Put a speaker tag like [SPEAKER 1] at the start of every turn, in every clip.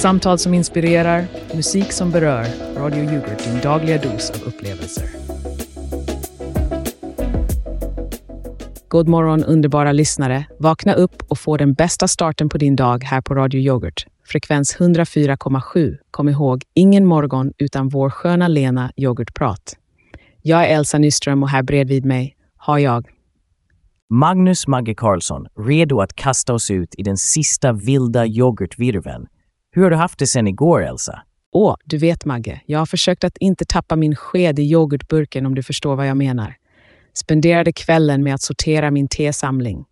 [SPEAKER 1] Samtal som inspirerar, musik som berör. Radio Yoghurt, din dagliga dos av upplevelser. God morgon underbara lyssnare. Vakna upp och få den bästa starten på din dag här på Radio Yoghurt. Frekvens 104,7. Kom ihåg, ingen morgon utan vår sköna Lena Yoghurtprat. Jag är Elsa Nyström och här bredvid mig har jag
[SPEAKER 2] Magnus Magge Karlsson, redo att kasta oss ut i den sista vilda yoghurtvirveln. Hur har du haft det sen igår, Elsa?
[SPEAKER 1] Åh, du vet Magge, jag har försökt att inte tappa min sked i yoghurtburken om du förstår vad jag menar. Spenderade kvällen med att sortera min tesamling.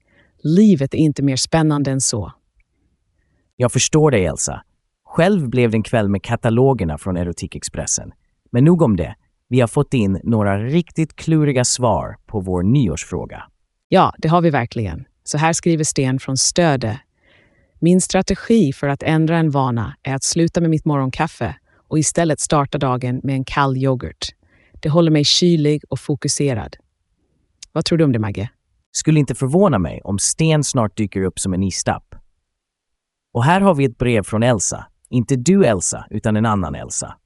[SPEAKER 1] Livet är inte mer spännande än så.
[SPEAKER 2] Jag förstår dig, Elsa. Själv blev det en kväll med katalogerna från Erotikexpressen. Men nog om det. Vi har fått in några riktigt kluriga svar på vår nyårsfråga.
[SPEAKER 1] Ja, det har vi verkligen. Så här skriver Sten från Stöde. Min strategi för att ändra en vana är att sluta med mitt morgonkaffe och istället starta dagen med en kall yoghurt. Det håller mig kylig och fokuserad. Vad tror du om det, Magge?
[SPEAKER 2] Skulle inte förvåna mig om Sten snart dyker upp som en istapp. Och här har vi ett brev från Elsa. Inte du Elsa, utan en annan Elsa.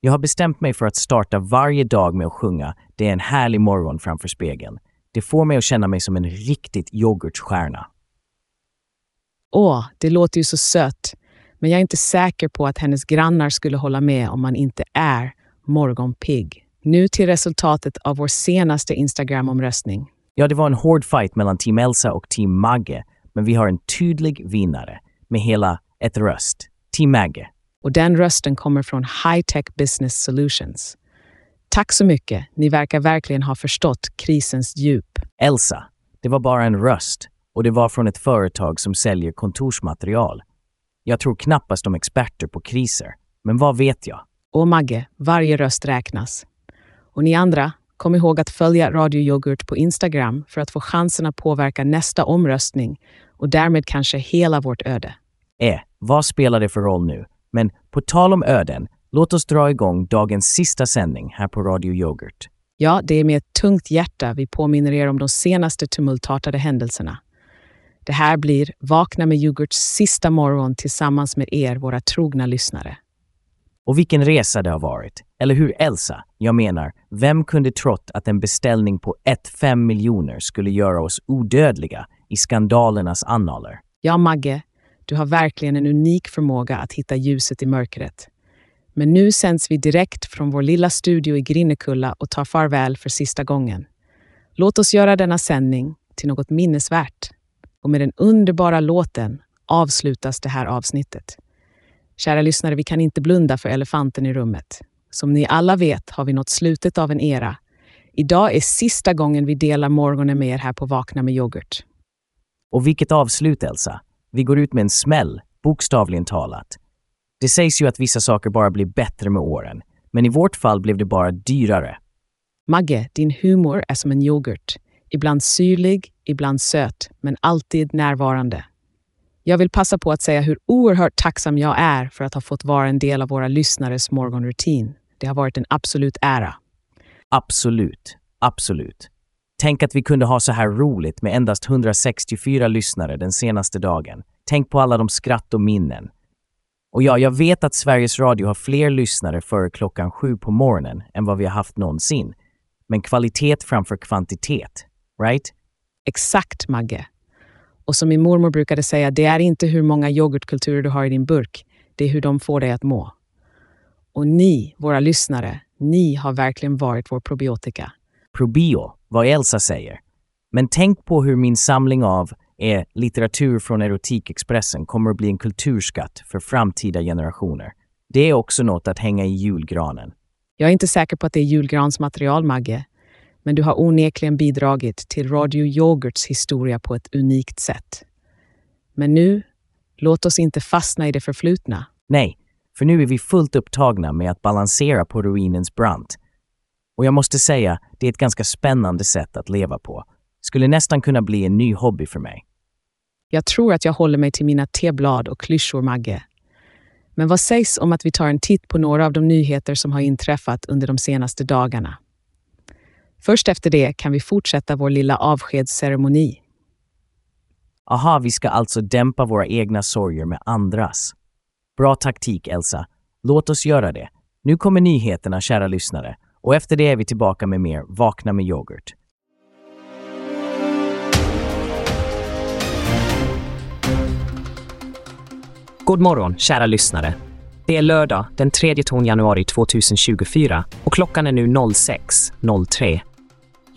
[SPEAKER 2] Jag har bestämt mig för att starta varje dag med att sjunga Det är en härlig morgon framför spegeln. Det får mig att känna mig som en riktigt yoghurtstjärna.
[SPEAKER 1] Åh, det låter ju så sött. Men jag är inte säker på att hennes grannar skulle hålla med om man inte är morgonpigg. Nu till resultatet av vår senaste Instagram-omröstning.
[SPEAKER 2] Ja, det var en hård fight mellan Team Elsa och Team Magge, men vi har en tydlig vinnare med hela ett röst. Team Magge.
[SPEAKER 1] Och den rösten kommer från High Tech Business Solutions. Tack så mycket. Ni verkar verkligen ha förstått krisens djup.
[SPEAKER 2] Elsa, det var bara en röst och det var från ett företag som säljer kontorsmaterial. Jag tror knappast om experter på kriser, men vad vet jag?
[SPEAKER 1] Och Magge, varje röst räknas. Och ni andra, kom ihåg att följa Radio Yoghurt på Instagram för att få chansen att påverka nästa omröstning och därmed kanske hela vårt öde.
[SPEAKER 2] Eh, vad spelar det för roll nu? Men på tal om öden, låt oss dra igång dagens sista sändning här på Radio Yoghurt.
[SPEAKER 1] Ja, det är med ett tungt hjärta vi påminner er om de senaste tumultartade händelserna. Det här blir Vakna med Yoghurts sista morgon tillsammans med er, våra trogna lyssnare.
[SPEAKER 2] Och vilken resa det har varit. Eller hur Elsa? Jag menar, vem kunde trott att en beställning på 1-5 miljoner skulle göra oss odödliga i skandalernas annaler?
[SPEAKER 1] Ja, Magge, du har verkligen en unik förmåga att hitta ljuset i mörkret. Men nu sänds vi direkt från vår lilla studio i Grinnekulla och tar farväl för sista gången. Låt oss göra denna sändning till något minnesvärt. Och med den underbara låten avslutas det här avsnittet. Kära lyssnare, vi kan inte blunda för elefanten i rummet. Som ni alla vet har vi nått slutet av en era. Idag är sista gången vi delar morgonen med er här på Vakna med yoghurt.
[SPEAKER 2] Och vilket avslut, Elsa! Vi går ut med en smäll, bokstavligen talat. Det sägs ju att vissa saker bara blir bättre med åren, men i vårt fall blev det bara dyrare.
[SPEAKER 1] Magge, din humor är som en yoghurt. Ibland syrlig, ibland söt, men alltid närvarande. Jag vill passa på att säga hur oerhört tacksam jag är för att ha fått vara en del av våra lyssnares morgonrutin. Det har varit en absolut ära.
[SPEAKER 2] Absolut, absolut. Tänk att vi kunde ha så här roligt med endast 164 lyssnare den senaste dagen. Tänk på alla de skratt och minnen. Och ja, jag vet att Sveriges Radio har fler lyssnare före klockan sju på morgonen än vad vi har haft någonsin. Men kvalitet framför kvantitet, right?
[SPEAKER 1] Exakt, Magge. Och som min mormor brukade säga, det är inte hur många yoghurtkulturer du har i din burk, det är hur de får dig att må. Och ni, våra lyssnare, ni har verkligen varit vår probiotika.
[SPEAKER 2] Probio, vad Elsa säger. Men tänk på hur min samling av är litteratur från Erotikexpressen kommer att bli en kulturskatt för framtida generationer. Det är också något att hänga i julgranen.
[SPEAKER 1] Jag är inte säker på att det är julgransmaterial, Magge, men du har onekligen bidragit till Radio Yoghurts historia på ett unikt sätt. Men nu, låt oss inte fastna i det förflutna.
[SPEAKER 2] Nej, för nu är vi fullt upptagna med att balansera på ruinens brant. Och jag måste säga, det är ett ganska spännande sätt att leva på. Skulle nästan kunna bli en ny hobby för mig.
[SPEAKER 1] Jag tror att jag håller mig till mina teblad och klyschor, Magge. Men vad sägs om att vi tar en titt på några av de nyheter som har inträffat under de senaste dagarna? Först efter det kan vi fortsätta vår lilla avskedsceremoni.
[SPEAKER 2] Aha, vi ska alltså dämpa våra egna sorger med andras. Bra taktik, Elsa. Låt oss göra det. Nu kommer nyheterna, kära lyssnare. Och efter det är vi tillbaka med mer Vakna med yoghurt.
[SPEAKER 3] God morgon, kära lyssnare. Det är lördag den 3 januari 2024 och klockan är nu 06.03.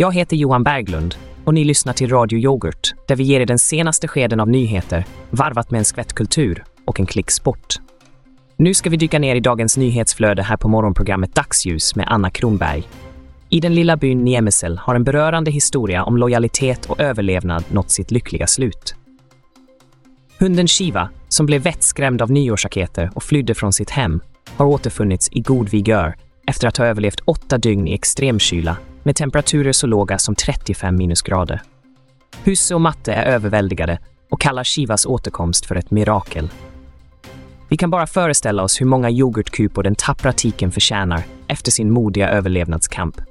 [SPEAKER 3] Jag heter Johan Berglund och ni lyssnar till Radio Yoghurt där vi ger er den senaste skeden av nyheter varvat med en skvätt kultur och en klick sport. Nu ska vi dyka ner i dagens nyhetsflöde här på morgonprogrammet Dagsljus med Anna Kronberg. I den lilla byn Niemesel har en berörande historia om lojalitet och överlevnad nått sitt lyckliga slut. Hunden Shiva, som blev vettskrämd av nyårsraketer och flydde från sitt hem, har återfunnits i god vigör efter att ha överlevt åtta dygn i extremkyla med temperaturer så låga som 35 minusgrader. Husse och matte är överväldigade och kallar Shivas återkomst för ett mirakel. Vi kan bara föreställa oss hur många yoghurtkupor den tappra tiken förtjänar efter sin modiga överlevnadskamp.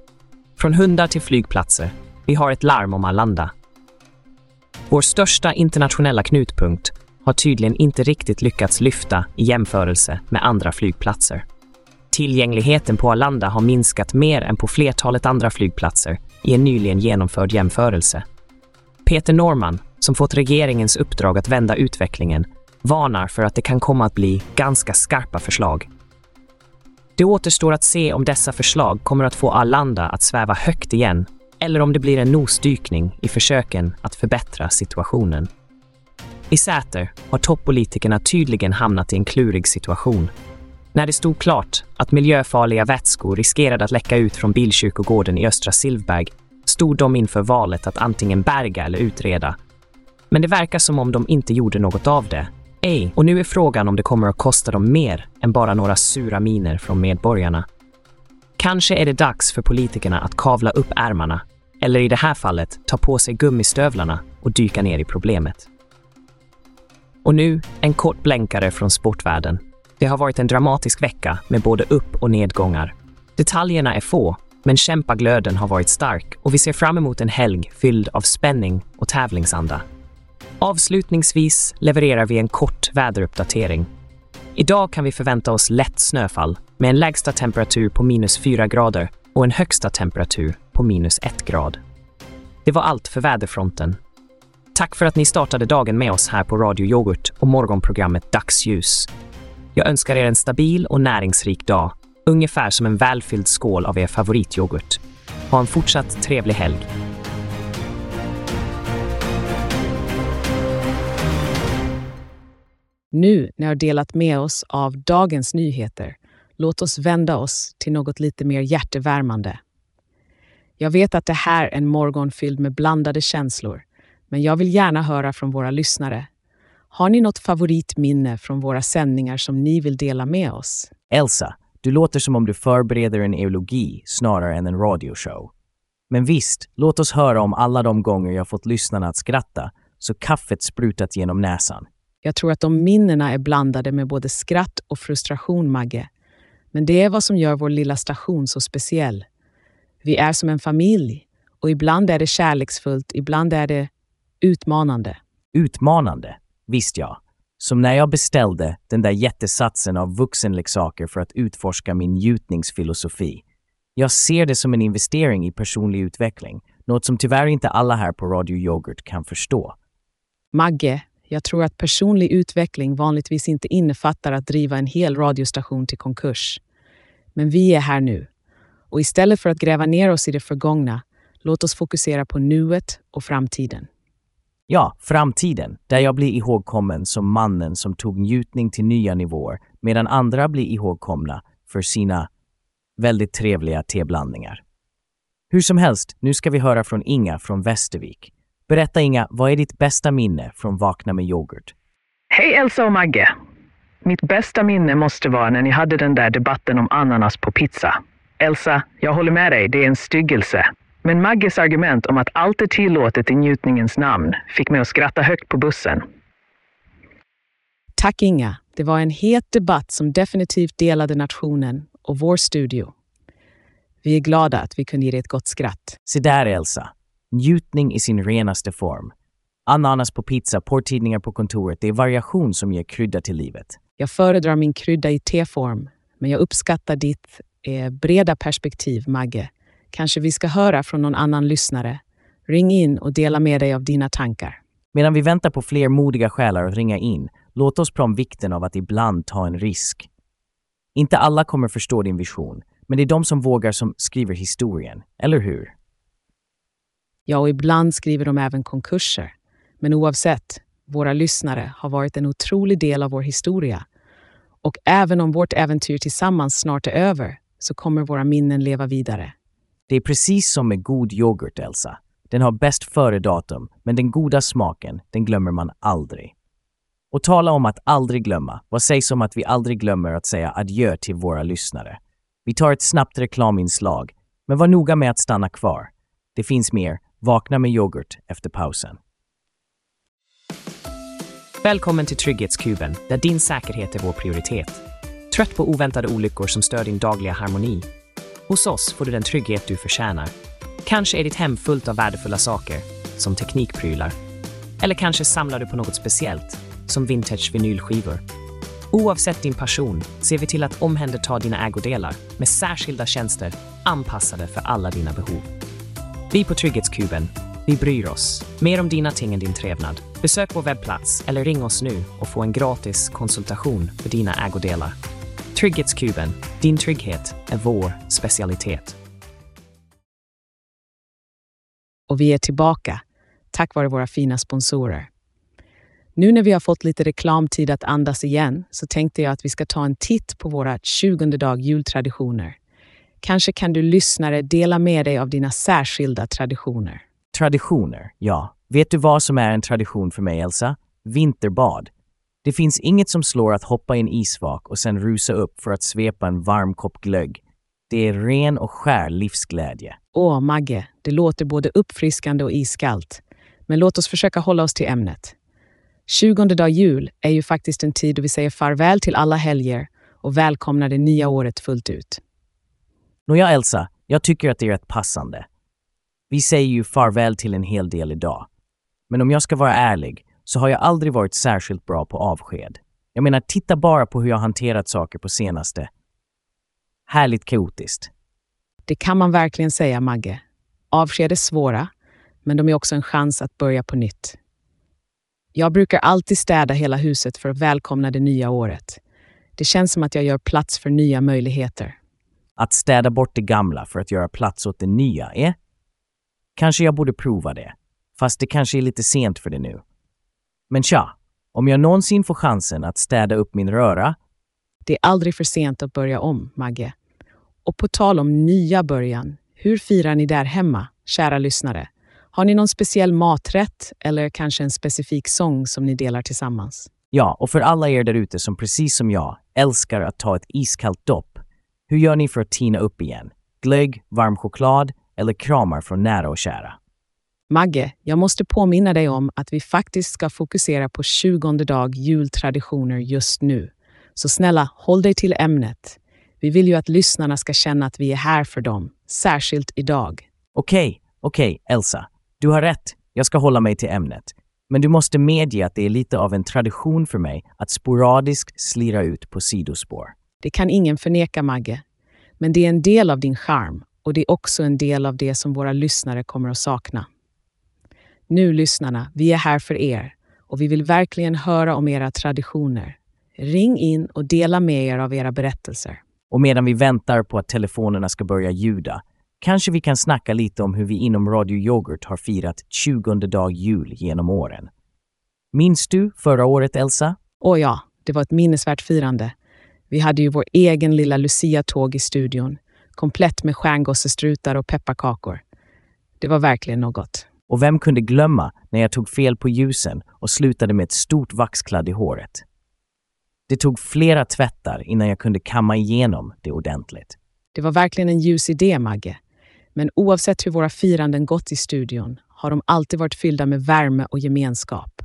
[SPEAKER 3] Från hundar till flygplatser, vi har ett larm om Arlanda. Vår största internationella knutpunkt har tydligen inte riktigt lyckats lyfta i jämförelse med andra flygplatser. Tillgängligheten på Arlanda har minskat mer än på flertalet andra flygplatser i en nyligen genomförd jämförelse. Peter Norman, som fått regeringens uppdrag att vända utvecklingen, varnar för att det kan komma att bli ganska skarpa förslag. Det återstår att se om dessa förslag kommer att få Arlanda att sväva högt igen eller om det blir en nosdykning i försöken att förbättra situationen. I Säter har toppolitikerna tydligen hamnat i en klurig situation. När det stod klart att miljöfarliga vätskor riskerade att läcka ut från Bilkyrkogården i Östra Silvberg stod de inför valet att antingen berga eller utreda. Men det verkar som om de inte gjorde något av det. Ej, och nu är frågan om det kommer att kosta dem mer än bara några sura miner från medborgarna. Kanske är det dags för politikerna att kavla upp ärmarna, eller i det här fallet ta på sig gummistövlarna och dyka ner i problemet. Och nu en kort blänkare från sportvärlden. Det har varit en dramatisk vecka med både upp och nedgångar. Detaljerna är få, men kämpaglöden har varit stark och vi ser fram emot en helg fylld av spänning och tävlingsanda. Avslutningsvis levererar vi en kort väderuppdatering. Idag kan vi förvänta oss lätt snöfall med en lägsta temperatur på minus 4 grader och en högsta temperatur på minus 1 grad. Det var allt för väderfronten. Tack för att ni startade dagen med oss här på Radio Yoghurt och morgonprogrammet Dagsljus. Jag önskar er en stabil och näringsrik dag, ungefär som en välfylld skål av er favorityoghurt. Ha en fortsatt trevlig helg.
[SPEAKER 1] Nu när jag delat med oss av dagens nyheter, låt oss vända oss till något lite mer hjärtevärmande. Jag vet att det här är en morgon fylld med blandade känslor, men jag vill gärna höra från våra lyssnare. Har ni något favoritminne från våra sändningar som ni vill dela med oss?
[SPEAKER 2] Elsa, du låter som om du förbereder en eologi snarare än en radioshow. Men visst, låt oss höra om alla de gånger jag fått lyssnarna att skratta så kaffet sprutat genom näsan.
[SPEAKER 1] Jag tror att de minnena är blandade med både skratt och frustration, Magge. Men det är vad som gör vår lilla station så speciell. Vi är som en familj och ibland är det kärleksfullt, ibland är det utmanande.
[SPEAKER 2] Utmanande, visst ja. Som när jag beställde den där jättesatsen av vuxenleksaker för att utforska min njutningsfilosofi. Jag ser det som en investering i personlig utveckling, något som tyvärr inte alla här på Radio Yoghurt kan förstå.
[SPEAKER 1] Magge, jag tror att personlig utveckling vanligtvis inte innefattar att driva en hel radiostation till konkurs. Men vi är här nu. Och istället för att gräva ner oss i det förgångna, låt oss fokusera på nuet och framtiden.
[SPEAKER 2] Ja, framtiden, där jag blir ihågkommen som mannen som tog njutning till nya nivåer, medan andra blir ihågkomna för sina väldigt trevliga teblandningar. Hur som helst, nu ska vi höra från Inga från Västervik. Berätta Inga, vad är ditt bästa minne från Vakna med yoghurt?
[SPEAKER 4] Hej Elsa och Magge! Mitt bästa minne måste vara när ni hade den där debatten om ananas på pizza. Elsa, jag håller med dig, det är en styggelse. Men Magges argument om att allt är tillåtet i njutningens namn fick mig att skratta högt på bussen.
[SPEAKER 1] Tack Inga. Det var en het debatt som definitivt delade nationen och vår studio. Vi är glada att vi kunde ge dig ett gott skratt.
[SPEAKER 2] Se där Elsa, njutning i sin renaste form. Ananas på pizza, porrtidningar på kontoret, det är variation som ger krydda till livet.
[SPEAKER 1] Jag föredrar min krydda i teform, men jag uppskattar ditt eh, breda perspektiv, Magge. Kanske vi ska höra från någon annan lyssnare. Ring in och dela med dig av dina tankar.
[SPEAKER 2] Medan vi väntar på fler modiga själar att ringa in, låt oss prata om vikten av att ibland ta en risk. Inte alla kommer förstå din vision, men det är de som vågar som skriver historien, eller hur?
[SPEAKER 1] Ja, och ibland skriver de även konkurser. Men oavsett, våra lyssnare har varit en otrolig del av vår historia. Och även om vårt äventyr tillsammans snart är över så kommer våra minnen leva vidare.
[SPEAKER 2] Det är precis som med god yoghurt, Elsa. Den har bäst före-datum, men den goda smaken, den glömmer man aldrig. Och tala om att aldrig glömma. Vad sägs om att vi aldrig glömmer att säga adjö till våra lyssnare? Vi tar ett snabbt reklaminslag, men var noga med att stanna kvar. Det finns mer. Vakna med yoghurt efter pausen.
[SPEAKER 3] Välkommen till Trygghetskuben, där din säkerhet är vår prioritet. Trött på oväntade olyckor som stör din dagliga harmoni? Hos oss får du den trygghet du förtjänar. Kanske är ditt hem fullt av värdefulla saker, som teknikprylar. Eller kanske samlar du på något speciellt, som vintage vinylskivor. Oavsett din passion ser vi till att omhänderta dina ägodelar med särskilda tjänster anpassade för alla dina behov. Vi på Trygghetskuben, vi bryr oss. Mer om dina ting än din trevnad. Besök vår webbplats eller ring oss nu och få en gratis konsultation för dina ägodelar. Trygghetskuben, din trygghet är vår specialitet.
[SPEAKER 1] Och vi är tillbaka, tack vare våra fina sponsorer. Nu när vi har fått lite reklamtid att andas igen så tänkte jag att vi ska ta en titt på våra 20 dag jultraditioner. Kanske kan du lyssnare dela med dig av dina särskilda traditioner.
[SPEAKER 2] Traditioner, ja. Vet du vad som är en tradition för mig, Elsa? Vinterbad. Det finns inget som slår att hoppa i en isvak och sen rusa upp för att svepa en varm kopp glögg. Det är ren och skär livsglädje.
[SPEAKER 1] Åh, Magge, det låter både uppfriskande och iskallt. Men låt oss försöka hålla oss till ämnet. 20 dag jul är ju faktiskt en tid då vi säger farväl till alla helger och välkomnar det nya året fullt ut.
[SPEAKER 2] Nåja, Elsa, jag tycker att det är rätt passande. Vi säger ju farväl till en hel del idag. Men om jag ska vara ärlig så har jag aldrig varit särskilt bra på avsked. Jag menar, titta bara på hur jag hanterat saker på senaste. Härligt kaotiskt.
[SPEAKER 1] Det kan man verkligen säga, Magge. Avsked är svåra, men de är också en chans att börja på nytt. Jag brukar alltid städa hela huset för att välkomna det nya året. Det känns som att jag gör plats för nya möjligheter.
[SPEAKER 2] Att städa bort det gamla för att göra plats åt det nya, eh? Kanske jag borde prova det. Fast det kanske är lite sent för det nu. Men tja, om jag någonsin får chansen att städa upp min röra...
[SPEAKER 1] Det är aldrig för sent att börja om, Magge. Och på tal om nya början, hur firar ni där hemma, kära lyssnare? Har ni någon speciell maträtt eller kanske en specifik sång som ni delar tillsammans?
[SPEAKER 2] Ja, och för alla er där ute som precis som jag älskar att ta ett iskallt dopp, hur gör ni för att tina upp igen? Glögg, varm choklad eller kramar från nära och kära?
[SPEAKER 1] Magge, jag måste påminna dig om att vi faktiskt ska fokusera på 20 dag jultraditioner just nu. Så snälla, håll dig till ämnet. Vi vill ju att lyssnarna ska känna att vi är här för dem, särskilt idag.
[SPEAKER 2] Okej, okej, Elsa. Du har rätt. Jag ska hålla mig till ämnet. Men du måste medge att det är lite av en tradition för mig att sporadiskt slira ut på sidospår.
[SPEAKER 1] Det kan ingen förneka, Magge. Men det är en del av din charm och det är också en del av det som våra lyssnare kommer att sakna. Nu, lyssnarna, vi är här för er och vi vill verkligen höra om era traditioner. Ring in och dela med er av era berättelser.
[SPEAKER 2] Och medan vi väntar på att telefonerna ska börja ljuda kanske vi kan snacka lite om hur vi inom Radio Yoghurt har firat 20 dag jul genom åren. Minns du förra året, Elsa?
[SPEAKER 1] Åh ja, det var ett minnesvärt firande. Vi hade ju vår egen lilla Lucia-tåg i studion, komplett med stjärngossestrutar och pepparkakor. Det var verkligen något.
[SPEAKER 2] Och vem kunde glömma när jag tog fel på ljusen och slutade med ett stort vaxkladd i håret? Det tog flera tvättar innan jag kunde kamma igenom det ordentligt.
[SPEAKER 1] Det var verkligen en ljus idé, Magge. Men oavsett hur våra firanden gått i studion har de alltid varit fyllda med värme och gemenskap.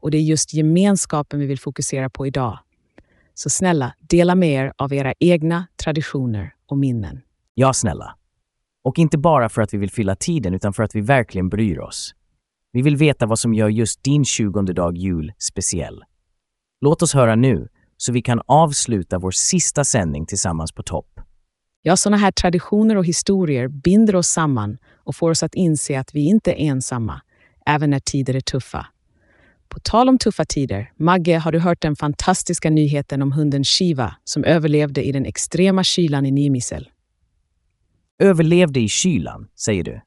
[SPEAKER 1] Och det är just gemenskapen vi vill fokusera på idag. Så snälla, dela med er av era egna traditioner och minnen.
[SPEAKER 2] Ja, snälla. Och inte bara för att vi vill fylla tiden, utan för att vi verkligen bryr oss. Vi vill veta vad som gör just din 20 dag jul speciell. Låt oss höra nu, så vi kan avsluta vår sista sändning tillsammans på topp.
[SPEAKER 1] Ja, sådana här traditioner och historier binder oss samman och får oss att inse att vi inte är ensamma, även när tider är tuffa. På tal om tuffa tider, Magge, har du hört den fantastiska nyheten om hunden Shiva som överlevde i den extrema kylan i Nimisel?
[SPEAKER 2] Överlevde i kylan, säger du?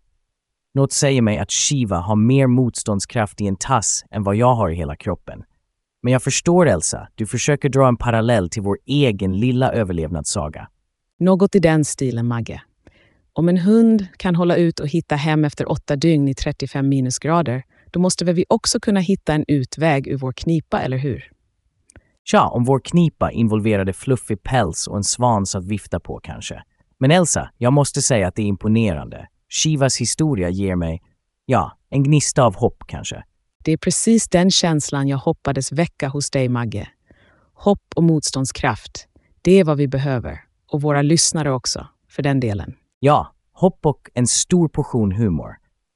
[SPEAKER 2] Något säger mig att Shiva har mer motståndskraft i en tass än vad jag har i hela kroppen. Men jag förstår Elsa, du försöker dra en parallell till vår egen lilla överlevnadssaga.
[SPEAKER 1] Något i den stilen, Magge. Om en hund kan hålla ut och hitta hem efter åtta dygn i 35 minusgrader, då måste väl vi också kunna hitta en utväg ur vår knipa, eller hur?
[SPEAKER 2] Tja, om vår knipa involverade fluffig päls och en svans att vifta på kanske. Men Elsa, jag måste säga att det är imponerande. Shivas historia ger mig, ja, en gnista av hopp kanske.
[SPEAKER 1] Det är precis den känslan jag hoppades väcka hos dig, Magge. Hopp och motståndskraft. Det är vad vi behöver. Och våra lyssnare också, för den delen.
[SPEAKER 2] Ja, hopp och en stor portion humor.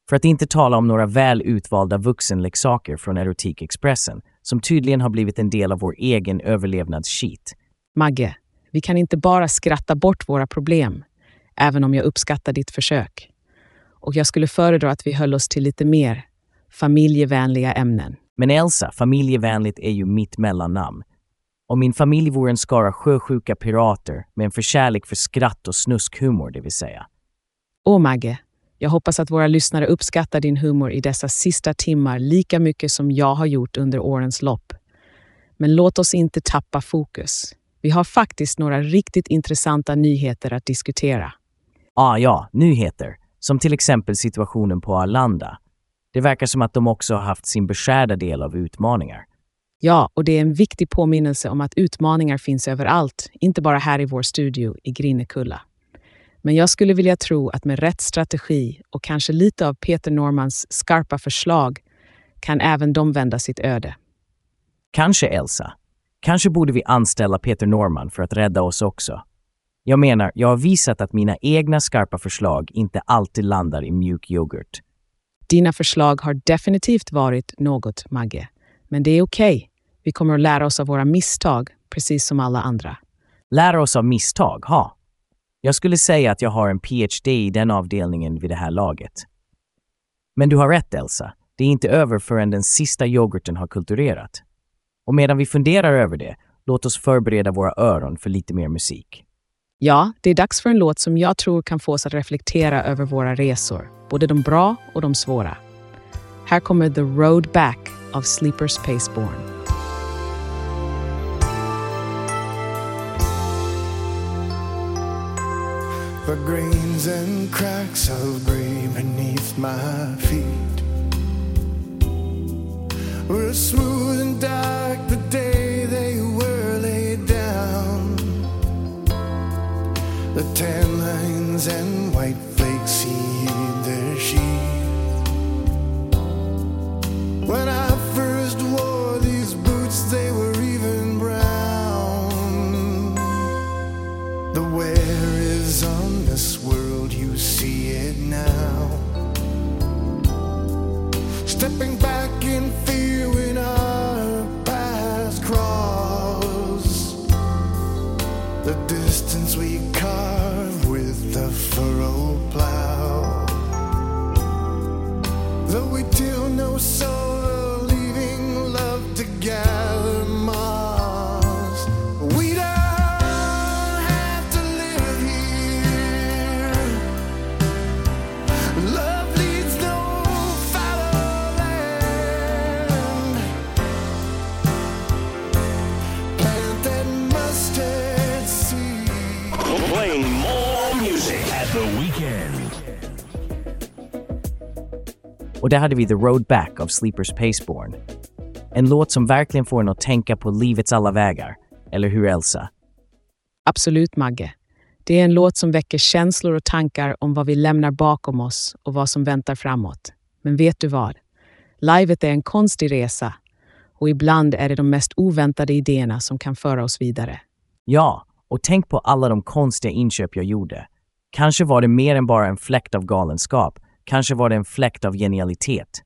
[SPEAKER 2] För att inte tala om några väl utvalda vuxenleksaker från Erotikexpressen som tydligen har blivit en del av vår egen överlevnadssheet.
[SPEAKER 1] Magge, vi kan inte bara skratta bort våra problem, även om jag uppskattar ditt försök. Och jag skulle föredra att vi höll oss till lite mer familjevänliga ämnen.
[SPEAKER 2] Men Elsa, familjevänligt är ju mitt mellannamn. Om min familj vore en skara sjösjuka pirater med en förkärlek för skratt och snuskhumor, det vill säga.
[SPEAKER 1] Åh Magge, jag hoppas att våra lyssnare uppskattar din humor i dessa sista timmar lika mycket som jag har gjort under årens lopp. Men låt oss inte tappa fokus. Vi har faktiskt några riktigt intressanta nyheter att diskutera.
[SPEAKER 2] Ah, ja, nyheter. Som till exempel situationen på Arlanda. Det verkar som att de också har haft sin beskärda del av utmaningar.
[SPEAKER 1] Ja, och det är en viktig påminnelse om att utmaningar finns överallt, inte bara här i vår studio i Grinnekulla. Men jag skulle vilja tro att med rätt strategi och kanske lite av Peter Normans skarpa förslag kan även de vända sitt öde.
[SPEAKER 2] Kanske Elsa. Kanske borde vi anställa Peter Norman för att rädda oss också. Jag menar, jag har visat att mina egna skarpa förslag inte alltid landar i mjuk yoghurt.
[SPEAKER 1] Dina förslag har definitivt varit något, Magge. Men det är okej. Okay. Vi kommer att lära oss av våra misstag, precis som alla andra.
[SPEAKER 2] Lära oss av misstag, ha. Jag skulle säga att jag har en PhD i den avdelningen vid det här laget. Men du har rätt, Elsa. Det är inte över förrän den sista yoghurten har kulturerat. Och medan vi funderar över det, låt oss förbereda våra öron för lite mer musik.
[SPEAKER 1] Ja, det är dags för en låt som jag tror kan få oss att reflektera över våra resor, både de bra och de svåra. Här kommer The Road Back av Sleepers Paceborn.
[SPEAKER 5] The grains and cracks of gray beneath my feet were smooth and dark the day they were laid down. The tan lines and white flakes sealed their sheath. When I first
[SPEAKER 2] där hade vi The Road Back av Sleepers Paceborn. En låt som verkligen får en att tänka på livets alla vägar. Eller hur, Elsa?
[SPEAKER 1] Absolut, Magge. Det är en låt som väcker känslor och tankar om vad vi lämnar bakom oss och vad som väntar framåt. Men vet du vad? Livet är en konstig resa och ibland är det de mest oväntade idéerna som kan föra oss vidare.
[SPEAKER 2] Ja, och tänk på alla de konstiga inköp jag gjorde. Kanske var det mer än bara en fläkt av galenskap. Kanske var det en fläkt av genialitet.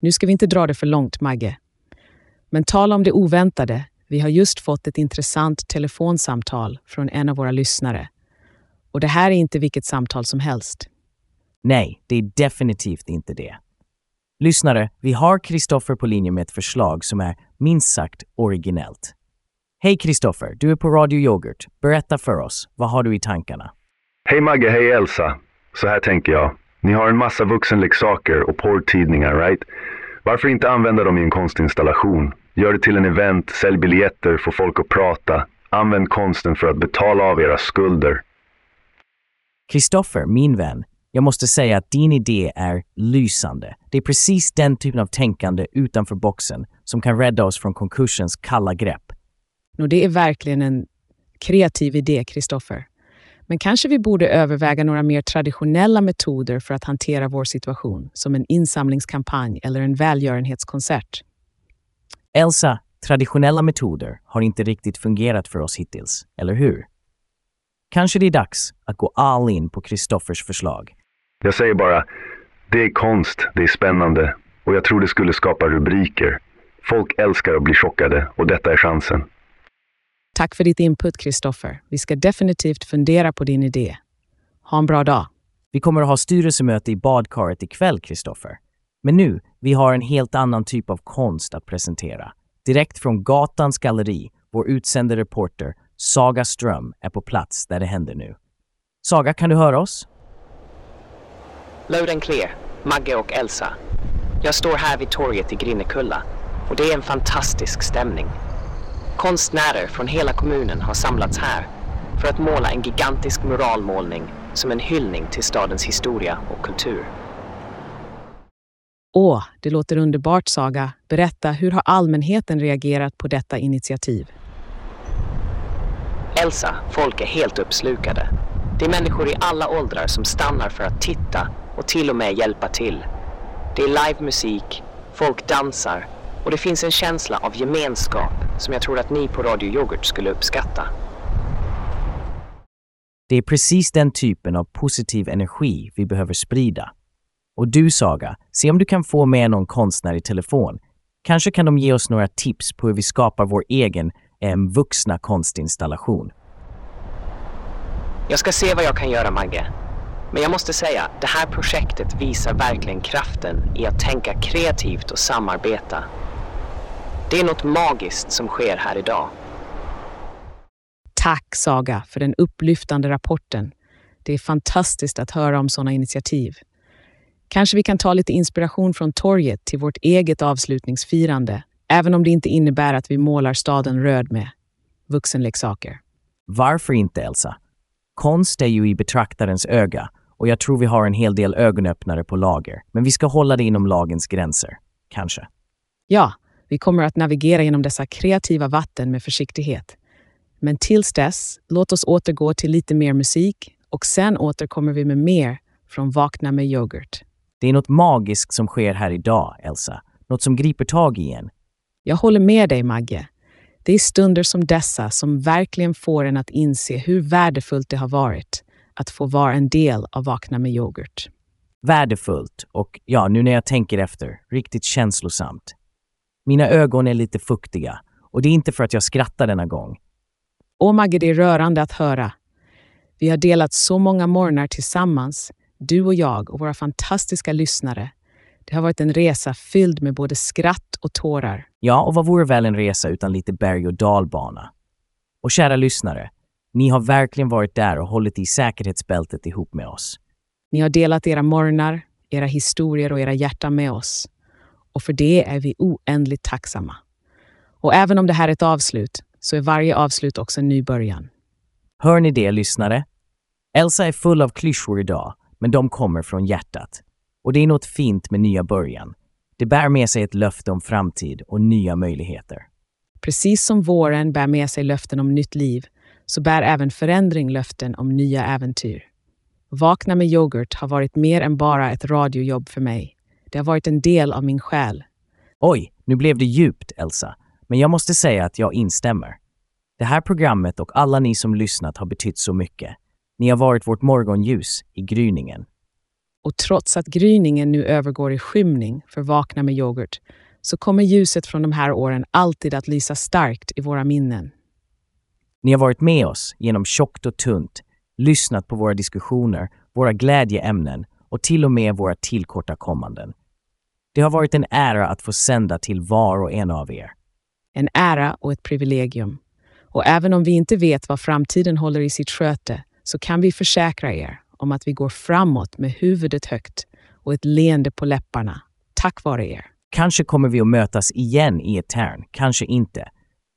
[SPEAKER 1] Nu ska vi inte dra det för långt, Magge. Men tala om det oväntade. Vi har just fått ett intressant telefonsamtal från en av våra lyssnare. Och det här är inte vilket samtal som helst.
[SPEAKER 2] Nej, det är definitivt inte det. Lyssnare, vi har Kristoffer på linje med ett förslag som är minst sagt originellt. Hej Kristoffer, du är på Radio Yoghurt. Berätta för oss, vad har du i tankarna?
[SPEAKER 6] Hej Magge, hej Elsa. Så här tänker jag. Ni har en massa vuxenleksaker och porrtidningar, right? Varför inte använda dem i en konstinstallation? Gör det till en event, sälj biljetter, få folk att prata. Använd konsten för att betala av era skulder.
[SPEAKER 2] Kristoffer, min vän, jag måste säga att din idé är lysande. Det är precis den typen av tänkande utanför boxen som kan rädda oss från konkursens kalla grepp.
[SPEAKER 1] Och det är verkligen en kreativ idé, Kristoffer. Men kanske vi borde överväga några mer traditionella metoder för att hantera vår situation, som en insamlingskampanj eller en välgörenhetskonsert.
[SPEAKER 2] Elsa, traditionella metoder har inte riktigt fungerat för oss hittills, eller hur? Kanske det är dags att gå all in på Kristoffers förslag.
[SPEAKER 6] Jag säger bara, det är konst, det är spännande och jag tror det skulle skapa rubriker. Folk älskar att bli chockade och detta är chansen.
[SPEAKER 1] Tack för ditt input, Kristoffer. Vi ska definitivt fundera på din idé. Ha en bra dag.
[SPEAKER 2] Vi kommer att ha styrelsemöte i badkaret ikväll, Kristoffer. Men nu, vi har en helt annan typ av konst att presentera. Direkt från Gatans galleri, vår utsände reporter Saga Ström är på plats där det händer nu. Saga, kan du höra oss?
[SPEAKER 3] Loud and clear, Magge och Elsa. Jag står här vid torget i Grinnekulla och det är en fantastisk stämning. Konstnärer från hela kommunen har samlats här för att måla en gigantisk muralmålning som en hyllning till stadens historia och kultur.
[SPEAKER 1] Åh, det låter underbart, Saga. Berätta, hur har allmänheten reagerat på detta initiativ?
[SPEAKER 3] Elsa, folk är helt uppslukade. Det är människor i alla åldrar som stannar för att titta och till och med hjälpa till. Det är livemusik, folk dansar och det finns en känsla av gemenskap som jag tror att ni på Radio Yoghurt skulle uppskatta.
[SPEAKER 2] Det är precis den typen av positiv energi vi behöver sprida. Och du Saga, se om du kan få med någon konstnär i telefon. Kanske kan de ge oss några tips på hur vi skapar vår egen eh, vuxna konstinstallation.
[SPEAKER 3] Jag ska se vad jag kan göra, Magge. Men jag måste säga, det här projektet visar verkligen kraften i att tänka kreativt och samarbeta. Det är något magiskt som sker här idag.
[SPEAKER 1] Tack, Saga, för den upplyftande rapporten. Det är fantastiskt att höra om sådana initiativ. Kanske vi kan ta lite inspiration från torget till vårt eget avslutningsfirande, även om det inte innebär att vi målar staden röd med vuxenleksaker.
[SPEAKER 2] Varför inte, Elsa? Konst är ju i betraktarens öga och jag tror vi har en hel del ögonöppnare på lager, men vi ska hålla det inom lagens gränser. Kanske.
[SPEAKER 1] Ja, vi kommer att navigera genom dessa kreativa vatten med försiktighet. Men tills dess, låt oss återgå till lite mer musik och sen återkommer vi med mer från Vakna med yoghurt.
[SPEAKER 2] Det är något magiskt som sker här idag, Elsa. Något som griper tag i en.
[SPEAKER 1] Jag håller med dig, Magge. Det är stunder som dessa som verkligen får en att inse hur värdefullt det har varit att få vara en del av Vakna med yoghurt.
[SPEAKER 2] Värdefullt och, ja, nu när jag tänker efter, riktigt känslosamt. Mina ögon är lite fuktiga och det är inte för att jag skrattar denna gång.
[SPEAKER 1] Åh Magge, det är rörande att höra. Vi har delat så många morgnar tillsammans, du och jag och våra fantastiska lyssnare. Det har varit en resa fylld med både skratt och tårar.
[SPEAKER 2] Ja, och vad vore väl en resa utan lite berg och dalbana? Och kära lyssnare, ni har verkligen varit där och hållit i säkerhetsbältet ihop med oss.
[SPEAKER 1] Ni har delat era morgnar, era historier och era hjärtan med oss. Och för det är vi oändligt tacksamma. Och även om det här är ett avslut, så är varje avslut också en ny början.
[SPEAKER 2] Hör ni det, lyssnare? Elsa är full av klyschor idag, men de kommer från hjärtat. Och det är något fint med nya början. Det bär med sig ett löfte om framtid och nya möjligheter.
[SPEAKER 1] Precis som våren bär med sig löften om nytt liv, så bär även förändring löften om nya äventyr. Vakna med yoghurt har varit mer än bara ett radiojobb för mig. Det har varit en del av min själ.
[SPEAKER 2] Oj, nu blev det djupt, Elsa. Men jag måste säga att jag instämmer. Det här programmet och alla ni som lyssnat har betytt så mycket. Ni har varit vårt morgonljus i gryningen.
[SPEAKER 1] Och trots att gryningen nu övergår i skymning för Vakna med yoghurt så kommer ljuset från de här åren alltid att lysa starkt i våra minnen.
[SPEAKER 2] Ni har varit med oss genom tjockt och tunt, lyssnat på våra diskussioner, våra glädjeämnen och till och med våra tillkortakommanden. Det har varit en ära att få sända till var och en av er.
[SPEAKER 1] En ära och ett privilegium. Och även om vi inte vet vad framtiden håller i sitt sköte så kan vi försäkra er om att vi går framåt med huvudet högt och ett leende på läpparna, tack vare er.
[SPEAKER 2] Kanske kommer vi att mötas igen i etern, kanske inte.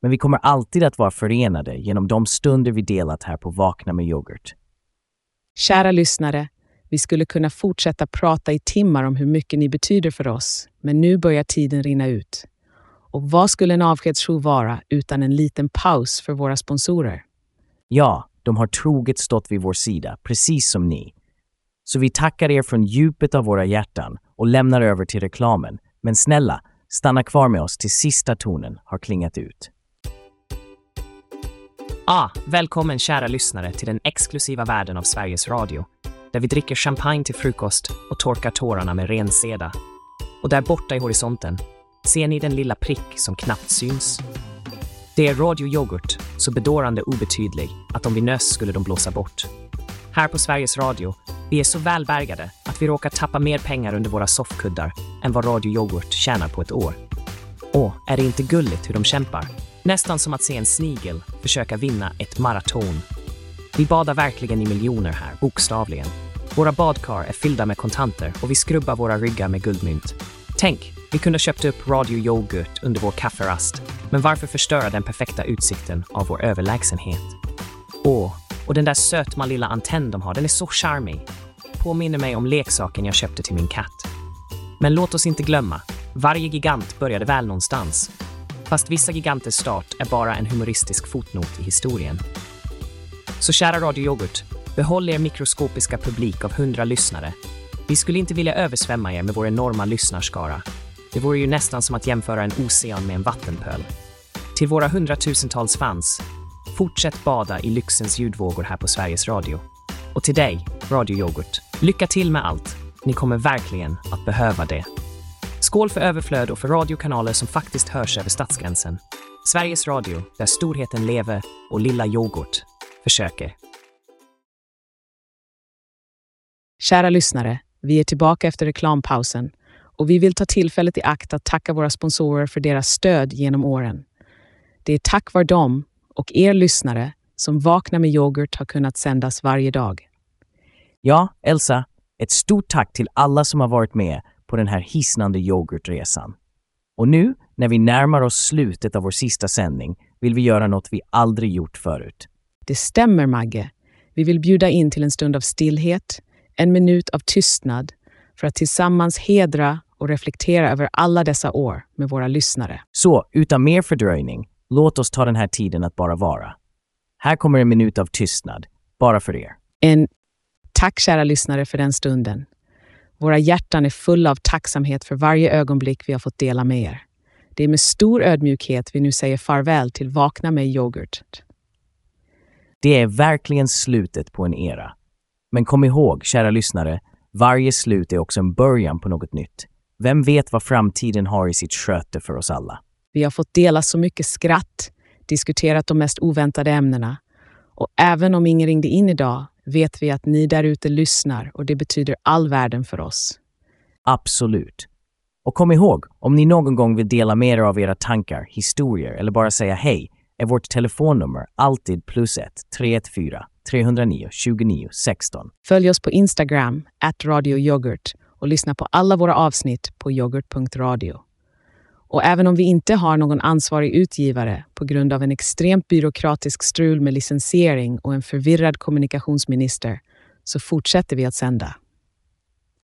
[SPEAKER 2] Men vi kommer alltid att vara förenade genom de stunder vi delat här på Vakna med yoghurt.
[SPEAKER 1] Kära lyssnare, vi skulle kunna fortsätta prata i timmar om hur mycket ni betyder för oss, men nu börjar tiden rinna ut. Och vad skulle en avskedsshow vara utan en liten paus för våra sponsorer?
[SPEAKER 2] Ja, de har troget stått vid vår sida, precis som ni. Så vi tackar er från djupet av våra hjärtan och lämnar över till reklamen. Men snälla, stanna kvar med oss till sista tonen har klingat ut.
[SPEAKER 3] Ah, välkommen kära lyssnare till den exklusiva världen av Sveriges Radio, där vi dricker champagne till frukost och torkar tårarna med ren seda. Och där borta i horisonten ser ni den lilla prick som knappt syns. Det är Radio Yoghurt, så bedårande obetydlig att om vi nös skulle de blåsa bort. Här på Sveriges Radio, vi är så välbärgade att vi råkar tappa mer pengar under våra soffkuddar än vad Radio Yoghurt tjänar på ett år. Åh, är det inte gulligt hur de kämpar? Nästan som att se en snigel försöka vinna ett maraton. Vi badar verkligen i miljoner här, bokstavligen. Våra badkar är fyllda med kontanter och vi skrubbar våra ryggar med guldmynt. Tänk, vi kunde ha köpt upp Radio Yoghurt under vår kafferast, men varför förstöra den perfekta utsikten av vår överlägsenhet? Åh, och den där sötma lilla antenn de har, den är så charmig. Påminner mig om leksaken jag köpte till min katt. Men låt oss inte glömma, varje gigant började väl någonstans. Fast vissa giganters start är bara en humoristisk fotnot i historien. Så kära Radio Yoghurt, behåll er mikroskopiska publik av hundra lyssnare. Vi skulle inte vilja översvämma er med vår enorma lyssnarskara. Det vore ju nästan som att jämföra en ocean med en vattenpöl. Till våra hundratusentals fans, fortsätt bada i lyxens ljudvågor här på Sveriges Radio. Och till dig, Radio Yoghurt, lycka till med allt. Ni kommer verkligen att behöva det. Skål för överflöd och för radiokanaler som faktiskt hörs över stadsgränsen. Sveriges Radio, där storheten lever och lilla yoghurt försöker.
[SPEAKER 1] Kära lyssnare, vi är tillbaka efter reklampausen och vi vill ta tillfället i akt att tacka våra sponsorer för deras stöd genom åren. Det är tack vare dem och er lyssnare som Vakna med yoghurt har kunnat sändas varje dag.
[SPEAKER 2] Ja, Elsa, ett stort tack till alla som har varit med på den här hisnande yoghurtresan. Och nu, när vi närmar oss slutet av vår sista sändning, vill vi göra något vi aldrig gjort förut.
[SPEAKER 1] Det stämmer, Magge. Vi vill bjuda in till en stund av stillhet, en minut av tystnad för att tillsammans hedra och reflektera över alla dessa år med våra lyssnare.
[SPEAKER 2] Så, utan mer fördröjning, låt oss ta den här tiden att bara vara. Här kommer en minut av tystnad, bara för er.
[SPEAKER 1] En tack kära lyssnare för den stunden. Våra hjärtan är fulla av tacksamhet för varje ögonblick vi har fått dela med er. Det är med stor ödmjukhet vi nu säger farväl till Vakna med yoghurt.
[SPEAKER 2] Det är verkligen slutet på en era. Men kom ihåg, kära lyssnare, varje slut är också en början på något nytt. Vem vet vad framtiden har i sitt sköte för oss alla?
[SPEAKER 1] Vi har fått dela så mycket skratt, diskuterat de mest oväntade ämnena. Och även om ingen ringde in idag vet vi att ni där ute lyssnar och det betyder all världen för oss.
[SPEAKER 2] Absolut. Och kom ihåg, om ni någon gång vill dela med er av era tankar, historier eller bara säga hej, är vårt telefonnummer alltid plus 1 314 309 29 16.
[SPEAKER 1] Följ oss på Instagram, at radioyoghurt och lyssna på alla våra avsnitt på yoghurt.radio. Och även om vi inte har någon ansvarig utgivare på grund av en extremt byråkratisk strul med licensiering och en förvirrad kommunikationsminister så fortsätter vi att sända.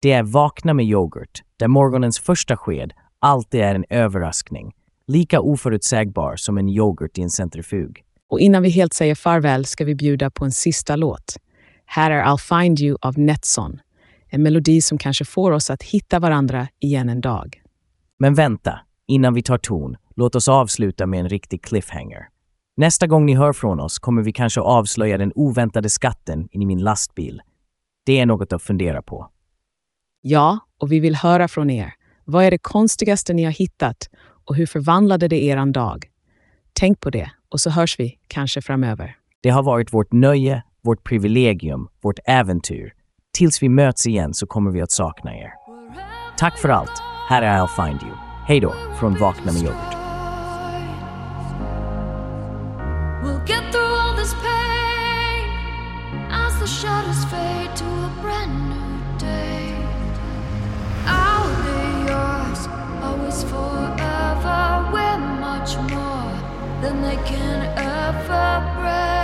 [SPEAKER 2] Det är Vakna med yoghurt, där morgonens första sked alltid är en överraskning, lika oförutsägbar som en yoghurt i en centrifug.
[SPEAKER 1] Och innan vi helt säger farväl ska vi bjuda på en sista låt. Här är I'll find you av Netson. En melodi som kanske får oss att hitta varandra igen en dag.
[SPEAKER 2] Men vänta, innan vi tar ton, låt oss avsluta med en riktig cliffhanger. Nästa gång ni hör från oss kommer vi kanske avslöja den oväntade skatten i min lastbil. Det är något att fundera på.
[SPEAKER 1] Ja, och vi vill höra från er. Vad är det konstigaste ni har hittat och hur förvandlade det eran dag? Tänk på det och så hörs vi kanske framöver.
[SPEAKER 2] Det har varit vårt nöje, vårt privilegium, vårt äventyr. Tills vi möts igen så kommer vi att sakna er. Tack för allt. Här är I'll find you. Hej då, från Vakna med yoghurt.
[SPEAKER 7] suffer breath.